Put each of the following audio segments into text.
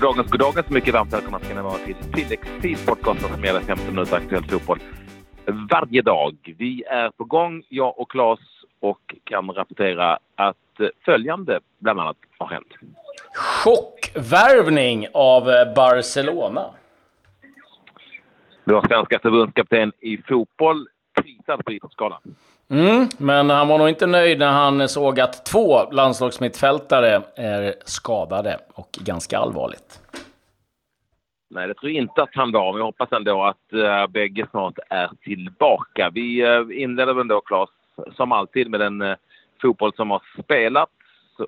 Goddagens, goddagens. Mycket varmt välkomna ska ni vara till tilläggstid podcasten som gäller 15 minuter aktuell fotboll varje dag. Vi är på gång, jag och Claes, och kan rapportera att följande bland annat har hänt. Chockvärvning av Barcelona. Vår svenska förbundskapten i fotboll prisad på Idrottsgalan. Mm, men han var nog inte nöjd när han såg att två landslagsmittfältare är skadade och ganska allvarligt. Nej, det tror jag inte att han var. Men jag hoppas ändå att uh, bägge snart är tillbaka. Vi uh, inleder väl då, Claes, som alltid med den uh, fotboll som har spelats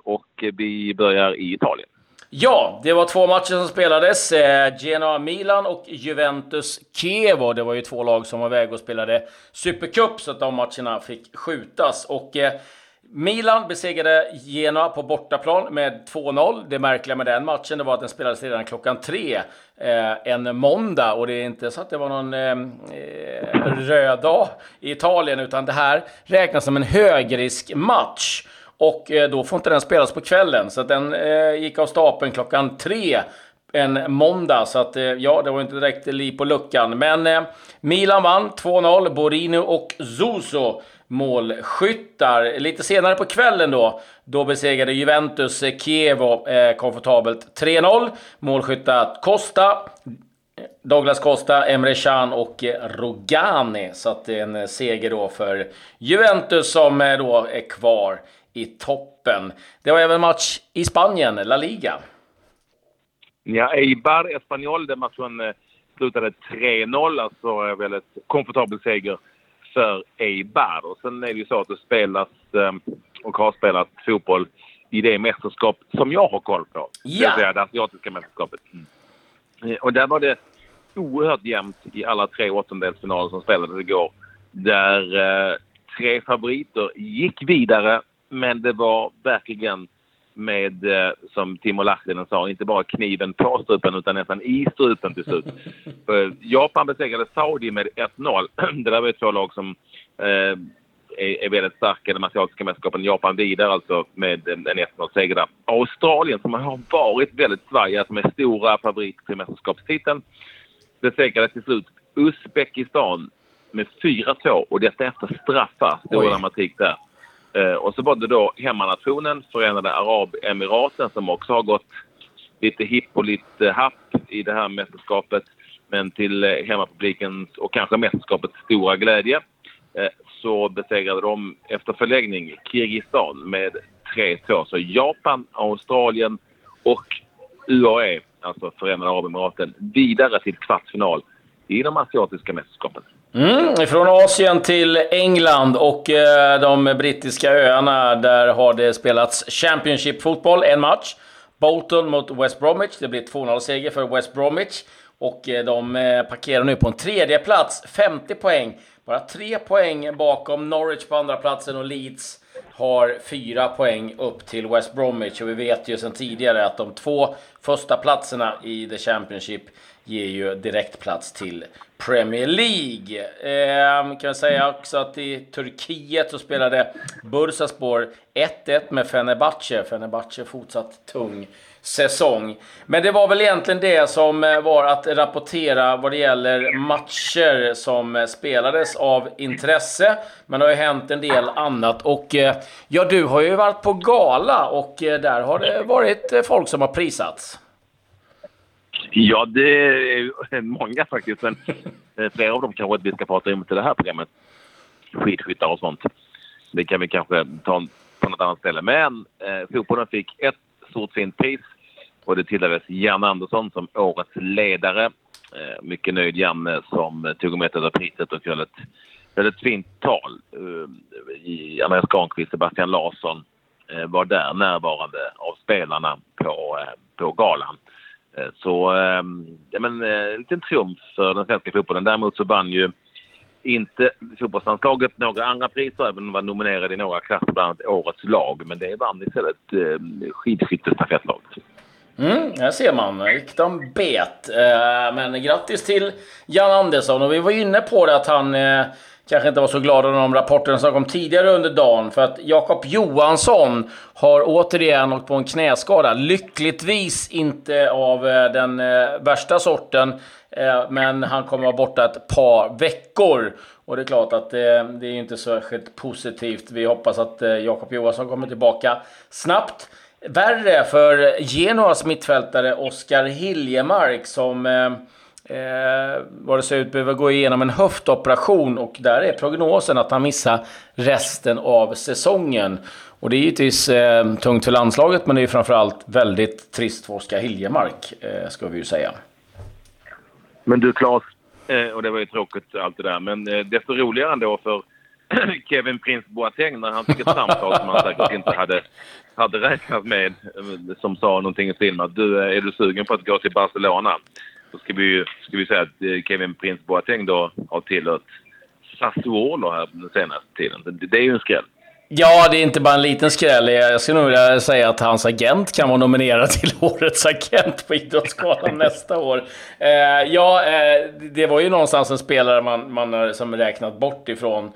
och vi börjar i Italien. Ja, det var två matcher som spelades. Eh, Genoa-Milan och Juventus-Kiev. Det var ju två lag som var väg och spelade Supercup, så att de matcherna fick skjutas. Och eh, Milan besegrade Genoa på bortaplan med 2-0. Det märkliga med den matchen det var att den spelades redan klockan tre eh, en måndag. Och det är inte så att det var någon eh, röd dag i Italien, utan det här räknas som en högriskmatch. Och eh, då får inte den spelas på kvällen. Så den eh, gick av stapeln klockan tre en måndag. Så att, eh, ja, det var inte direkt liv på luckan. Men eh, Milan vann 2-0. Borino och Zuzo målskyttar. Lite senare på kvällen då, då besegrade Juventus eh, Kievo eh, komfortabelt 3-0. Målskyttar Costa, Douglas Costa, Emre Can och eh, Rogani. Så att det är en seger då för Juventus som då är kvar i toppen. Det var även match i Spanien, La Liga. Ja, Eibar, Espanyol, den matchen eh, slutade 3-0, alltså en väldigt komfortabel seger för Eibar. Och sen är det ju så att det spelas eh, och har spelats fotboll i det mästerskap som jag har koll på. Ja. Det det asiatiska mästerskapet. Mm. Och där var det oerhört jämnt i alla tre åttondelsfinaler som spelades igår. Där eh, tre favoriter gick vidare men det var verkligen med, eh, som Timo Lahtinen sa, inte bara kniven på strupen utan nästan i strupen till slut. Japan besegrade Saudi med 1-0. Det där var ju två lag som eh, är, är väldigt starka i de asiatiska mästerskapen. Japan vidare alltså med en 1-0-seger där. Australien som har varit väldigt svajiga, som är stora favoriter till mästerskapstiteln, besegrade till slut Uzbekistan med 4-2 och detta efter straffar. Stor dramatik där. Eh, och så var det då hemmanationen Förenade Arabemiraten som också har gått lite hipp och lite happ i det här mästerskapet. Men till eh, hemmapublikens och kanske mästerskapets stora glädje eh, så besegrade de efter förläggning Kirgizistan med 3-2. Så Japan, Australien och UAE, alltså Förenade Arabemiraten, vidare till kvartsfinal i de asiatiska mästerskapen. Mm, från Asien till England och eh, de brittiska öarna. Där har det spelats Championship-fotboll, en match. Bolton mot West Bromwich. Det blir 2-0-seger för West Bromwich. Och eh, de eh, parkerar nu på en tredje plats 50 poäng. Bara tre poäng bakom Norwich på andra platsen och Leeds har fyra poäng upp till West Bromwich. Och vi vet ju sedan tidigare att de två första platserna i The Championship ger ju direktplats till Premier League. Eh, kan säga också att i Turkiet så spelade Bursaspor 1-1 med Fenerbahce. Fenerbahce fortsatt tung säsong. Men det var väl egentligen det som eh, var att rapportera vad det gäller matcher som eh, spelades av intresse. Men det har ju hänt en del annat och eh, ja, du har ju varit på gala och där har det varit folk som har prisats. Ja, det är många faktiskt. Men eh, flera av dem kanske inte vi ska prata om till det här programmet. Skidskyttar och sånt. Det kan vi kanske ta på något annat ställe. Men eh, fotbollen fick ett stort fint pris och det tilldelades Janne Andersson som årets ledare. Eh, mycket nöjd Janne som tog emot det priset och höll ett väldigt fint tal. Eh, Andreas Granqvist, Sebastian Larsson eh, var där närvarande av spelarna på, eh, på galan. Eh, så ehm, ja, men, eh, en liten triumf för den svenska fotbollen. Däremot så vann ju inte fotbollslandslaget några andra priser, även om de var nominerade i några klasser, bland annat Årets lag. Men det vann istället eh, skidskyttestafettlaget. Mm, här ser man. Riktan bet. Eh, men grattis till Jan Andersson. Och vi var inne på det att han kanske inte var så glada över de rapporterna som kom tidigare under dagen. För att Jakob Johansson har återigen åkt på en knäskada. Lyckligtvis inte av eh, den eh, värsta sorten. Eh, men han kommer vara borta ett par veckor. Och det är klart att det, det är inte särskilt positivt. Vi hoppas att Jakob Johansson kommer tillbaka snabbt. Värre för Genoas mittfältare Oskar Hiljemark som eh, vad det ser ut behöver gå igenom en höftoperation och där är prognosen att han missar resten av säsongen. Och det är givetvis eh, tungt för landslaget men det är framförallt väldigt trist för Oskar Hiljemark, eh, ska vi ju säga. Men du Claes, eh, och det var ju tråkigt allt det där, men eh, desto roligare ändå för Kevin Prince Boateng när han fick ett samtal som han säkert inte hade, hade räknat med. Eh, som sa någonting i stil med att du, eh, är du sugen på att gå till Barcelona? Då ska vi, ska vi säga att eh, Kevin Prince Boateng då har tillhört Sassuolo här den senaste tiden. Det är ju en skräll. Ja, det är inte bara en liten skräll. Jag skulle nog vilja säga att hans agent kan vara nominerad till Årets agent på Idrottsgalan nästa år. Eh, ja, eh, det var ju någonstans en spelare man, man har som räknat bort ifrån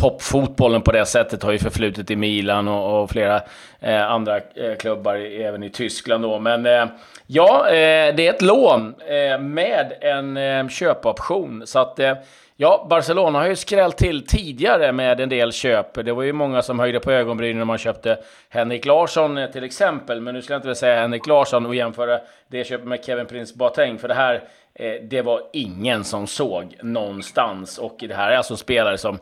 toppfotbollen på det sättet har ju förflutit i Milan och, och flera eh, andra eh, klubbar även i Tyskland då. Men eh, ja, eh, det är ett lån eh, med en eh, köpoption. Så att eh, ja, Barcelona har ju skrällt till tidigare med en del köp. Det var ju många som höjde på ögonbrynen när man köpte Henrik Larsson eh, till exempel. Men nu skulle jag inte vilja säga Henrik Larsson och jämföra det köpet med Kevin Prince Boateng. För det här, eh, det var ingen som såg någonstans. Och det här är alltså spelare som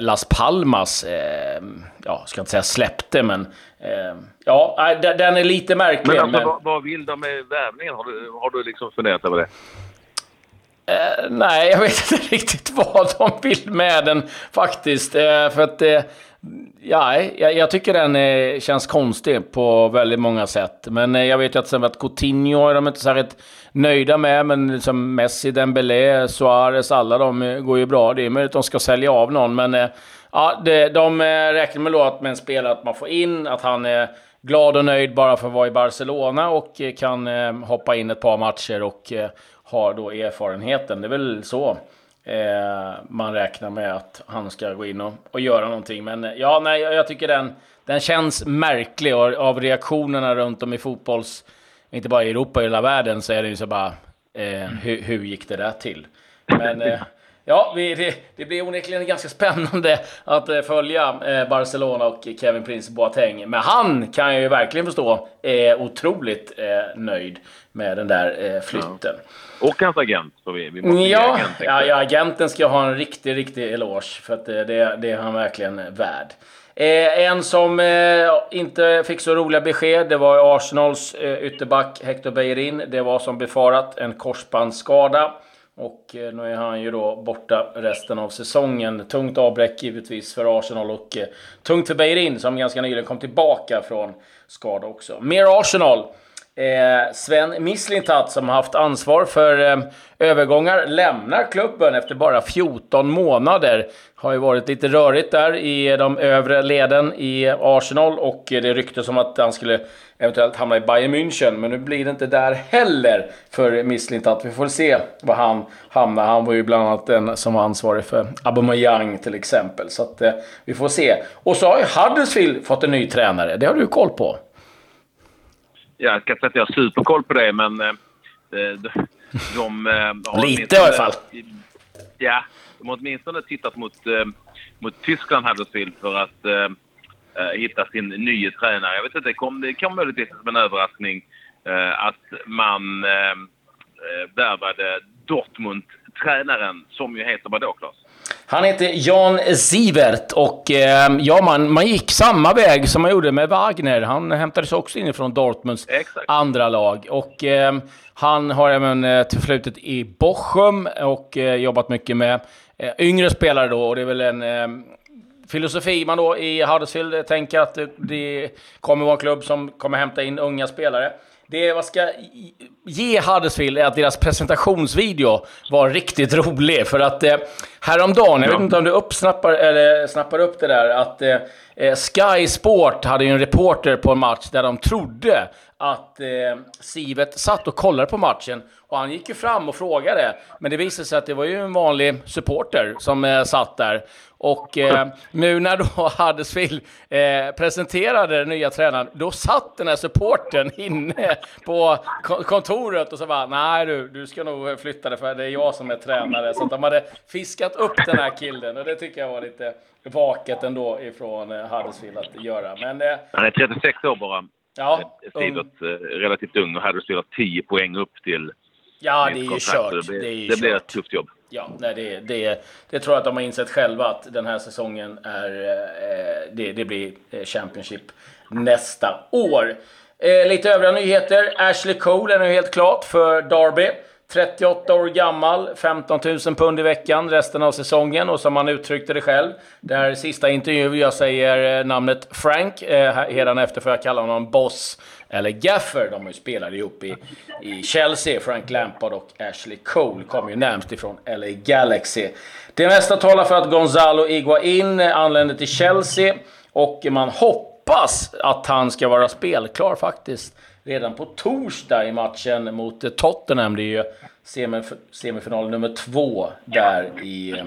Las Palmas, eh, ja, ska inte säga släppte, men eh, ja, den är lite märklig. Men, alltså, men... Vad, vad vill de med värvningen? Har du, har du liksom funderat över det? Eh, nej, jag vet inte riktigt vad de vill med den faktiskt. Eh, för att eh, Ja, jag, jag tycker den känns konstig på väldigt många sätt. Men eh, jag vet ju att, att Coutinho är de inte särskilt nöjda med. Men liksom Messi, Dembélé, Suarez, alla de eh, går ju bra. Det är möjligt att de ska sälja av någon. Men eh, ja, det, de räknar med då att med en spelare att man får in, att han är glad och nöjd bara för att vara i Barcelona och kan hoppa in ett par matcher och har då erfarenheten. Det är väl så. Eh, man räknar med att han ska gå in och, och göra någonting. Men eh, ja, nej, jag tycker den, den känns märklig och av reaktionerna runt om i fotbolls, inte bara i Europa, i hela världen, så är det ju så bara, eh, hur, hur gick det där till? Men eh, ja, vi, det, det blir onekligen ganska spännande att eh, följa eh, Barcelona och Kevin Prince Boateng. Men han kan jag ju verkligen förstå är otroligt nöjd med den där flytten. Ja. Och hans agent. Så vi, vi måste ja, agent, ja, ja, agenten ska ha en riktig, riktig eloge. För att det, det, det är han verkligen värd. Eh, en som eh, inte fick så roliga besked, det var Arsenals eh, ytterback Hector Bellerin. Det var som befarat en korsbandsskada. Och eh, nu är han ju då borta resten av säsongen. Tungt avbräck givetvis för Arsenal och eh, tungt för Beirin som ganska nyligen kom tillbaka från skada också. Mer Arsenal. Eh, Sven Mislintat som har haft ansvar för eh, övergångar lämnar klubben efter bara 14 månader. Har ju varit lite rörigt där i de övre leden i Arsenal och det ryktes om att han skulle eventuellt hamna i Bayern München. Men nu blir det inte där heller för Mislintat. Vi får se var han hamnar. Han var ju bland annat den som var ansvarig för Aubameyang till exempel. Så att, eh, vi får se. Och så har ju Huddersfield fått en ny tränare. Det har du koll på jag ska inte säga att jag har superkoll på det, men eh, de, de eh, har Lite i alla fall. Ja, de har åtminstone tittat mot, eh, mot Tyskland, Huddersfield, för att eh, hitta sin nya tränare. Jag vet inte, det kom, det kom möjligtvis som en överraskning eh, att man eh, värvade Dortmund-tränaren, som ju heter vadå, Claes? Han heter Jan Sivert och eh, ja, man, man gick samma väg som man gjorde med Wagner. Han hämtades också in från Dortmunds Exakt. andra lag. Och eh, han har även eh, förflutet i Bochum och eh, jobbat mycket med eh, yngre spelare då. Och det är väl en eh, filosofi man då i Huddersfield tänker att det, det kommer vara en klubb som kommer hämta in unga spelare. Det vad ska ge Huddersfield är att deras presentationsvideo var riktigt rolig. För att eh, häromdagen, jag vet inte om du uppsnappar, eller snappar upp det där, att eh, Eh, Sky Sport hade ju en reporter på en match där de trodde att eh, Sivet satt och kollade på matchen och han gick ju fram och frågade. Men det visade sig att det var ju en vanlig supporter som eh, satt där. Och eh, nu när då Huddersfield eh, presenterade den nya tränaren, då satt den här supporten inne på kontoret och så bara, nej du, du ska nog flytta dig för det är jag som är tränare. Så att de hade fiskat upp den här killen och det tycker jag var lite vaket ändå ifrån eh, Huddersfield att göra. Men, eh, Han är 36 år bara. Ja, Sidot, um, relativt ung och hade spelat 10 poäng upp till Ja, det är ju kört. Det, blir, det, är det blir ett tufft jobb. Ja, nej, det, det, det tror jag att de har insett själva att den här säsongen är, eh, det, det blir eh, Championship nästa år. Eh, lite övriga nyheter. Ashley Cole är nu helt klart för Derby. 38 år gammal, 15 000 pund i veckan resten av säsongen och som han uttryckte det själv. Det här är sista intervjun jag säger eh, namnet Frank. Eh, efter får jag kalla honom Boss eller Gaffer. De har ju spelat ihop i, i Chelsea. Frank Lampard och Ashley Cole kommer ju närmst ifrån LA Galaxy. Det mesta talar för att Gonzalo Iguain anländer till Chelsea och man hoppas att han ska vara spelklar faktiskt redan på torsdag i matchen mot eh, Tottenham. Det är ju semif semifinal nummer två där i eh,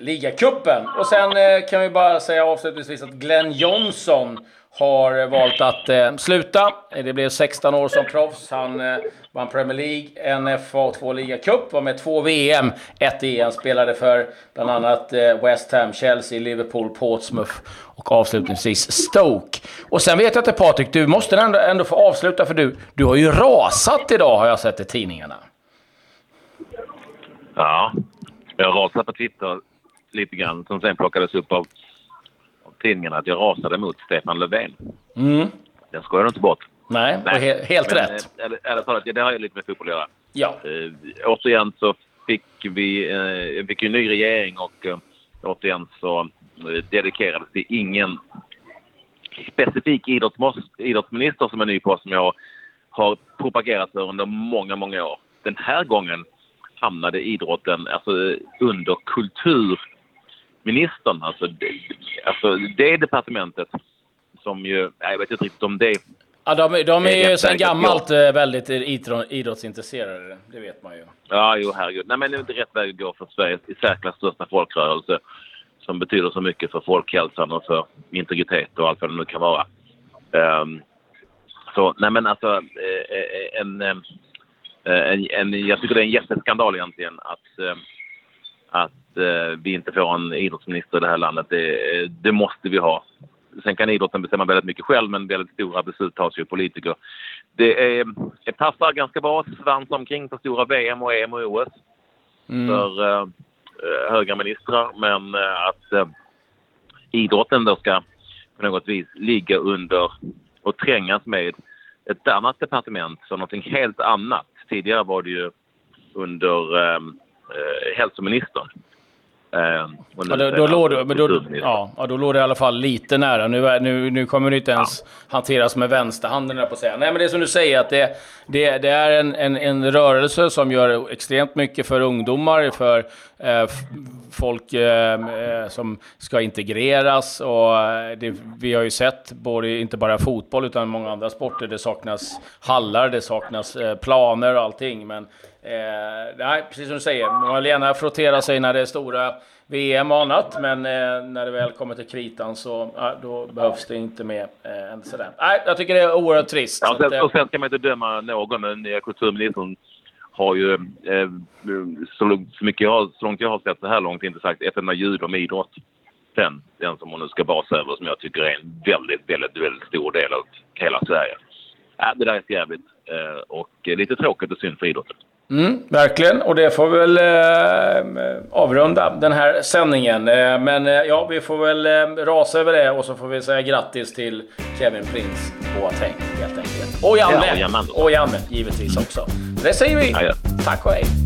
ligacupen. Och sen eh, kan vi bara säga avslutningsvis att Glenn Johnson har valt att eh, sluta. Det blev 16 år som proffs. Han eh, vann Premier League, en FA och två ligacup. Var med två VM, ett EM. Spelade för bland annat eh, West Ham, Chelsea, Liverpool, Portsmouth och avslutningsvis Stoke. Och sen vet jag inte Patrik, du måste ändå, ändå få avsluta för du, du har ju rasat idag har jag sett i tidningarna. Ja, jag rasade på Twitter lite grann som sen plockades upp av tidningarna att jag rasade mot Stefan Löfven. Mm. Den skojar du inte bort. Nej, Nej. He helt Men, rätt. Ärligt talat, det har ju lite med fotboll att göra. Ja. Uh, återigen så fick vi uh, fick en ny regering och uh, återigen så uh, dedikerades det ingen specifik idrottsminister som är ny post som jag har propagerat för under många, många år. Den här gången hamnade idrotten alltså, under kultur ministern, alltså det, alltså det departementet som ju, jag vet inte riktigt om det Ja, de, de är ju sedan gammalt. Eh, väldigt idrottsintresserade, det vet man ju. Ja, jo herregud. Nej, men det är inte rätt väg att gå för Sveriges i särklass största folkrörelse som betyder så mycket för folkhälsan och för integritet och allt vad det nu kan vara. Um, så, nej men alltså, eh, eh, en, en, en, jag tycker det är en jätteskandal egentligen att att vi inte får en idrottsminister i det här landet. Det, det, måste vi ha. Sen kan idrotten bestämma väldigt mycket själv, men väldigt stora beslut tas ju av politiker. Det, är, det passar ganska bra svans omkring för stora VM och EM och OS mm. för eh, höga ministrar, men eh, att eh, idrotten då ska på något vis ligga under och trängas med ett annat departement som någonting helt annat. Tidigare var det ju under eh, eh, hälsoministern. Eh, ja, då, då, låg, men då, ja, då låg det i alla fall lite nära. Nu, nu, nu kommer det inte ens ja. hanteras med vänsterhanden, på att säga. Nej, men det är som du säger, att det, det, det är en, en, en rörelse som gör extremt mycket för ungdomar, för eh, folk eh, eh, som ska integreras. Och eh, det, vi har ju sett, både, inte bara fotboll, utan många andra sporter, det saknas hallar, det saknas eh, planer och allting. Men Eh, nej, precis som du säger, man vill gärna frottera sig när det är stora VM och annat, men eh, när det väl kommer till kritan så ja, då behövs det inte mer eh, än sådär. Nej, jag tycker det är oerhört trist. Ja, sen, och sen ska man inte döma någon. Den nya kulturministern har ju eh, så, så, mycket jag, så långt jag har sett så här långt inte sagt ett enda ljud om idrott. Den, den som hon nu ska basa över som jag tycker är en väldigt, väldigt, väldigt stor del av hela Sverige. Ja, det där är jävligt eh, och lite tråkigt och synd för idrotten. Mm, verkligen, och det får väl eh, avrunda den här sändningen. Eh, men eh, ja, vi får väl eh, rasa över det och så får vi säga grattis till Kevin Prince Boateng helt enkelt. Och Janne! Ja, och Janne givetvis också. Det säger vi. Ja, ja. Tack och hej!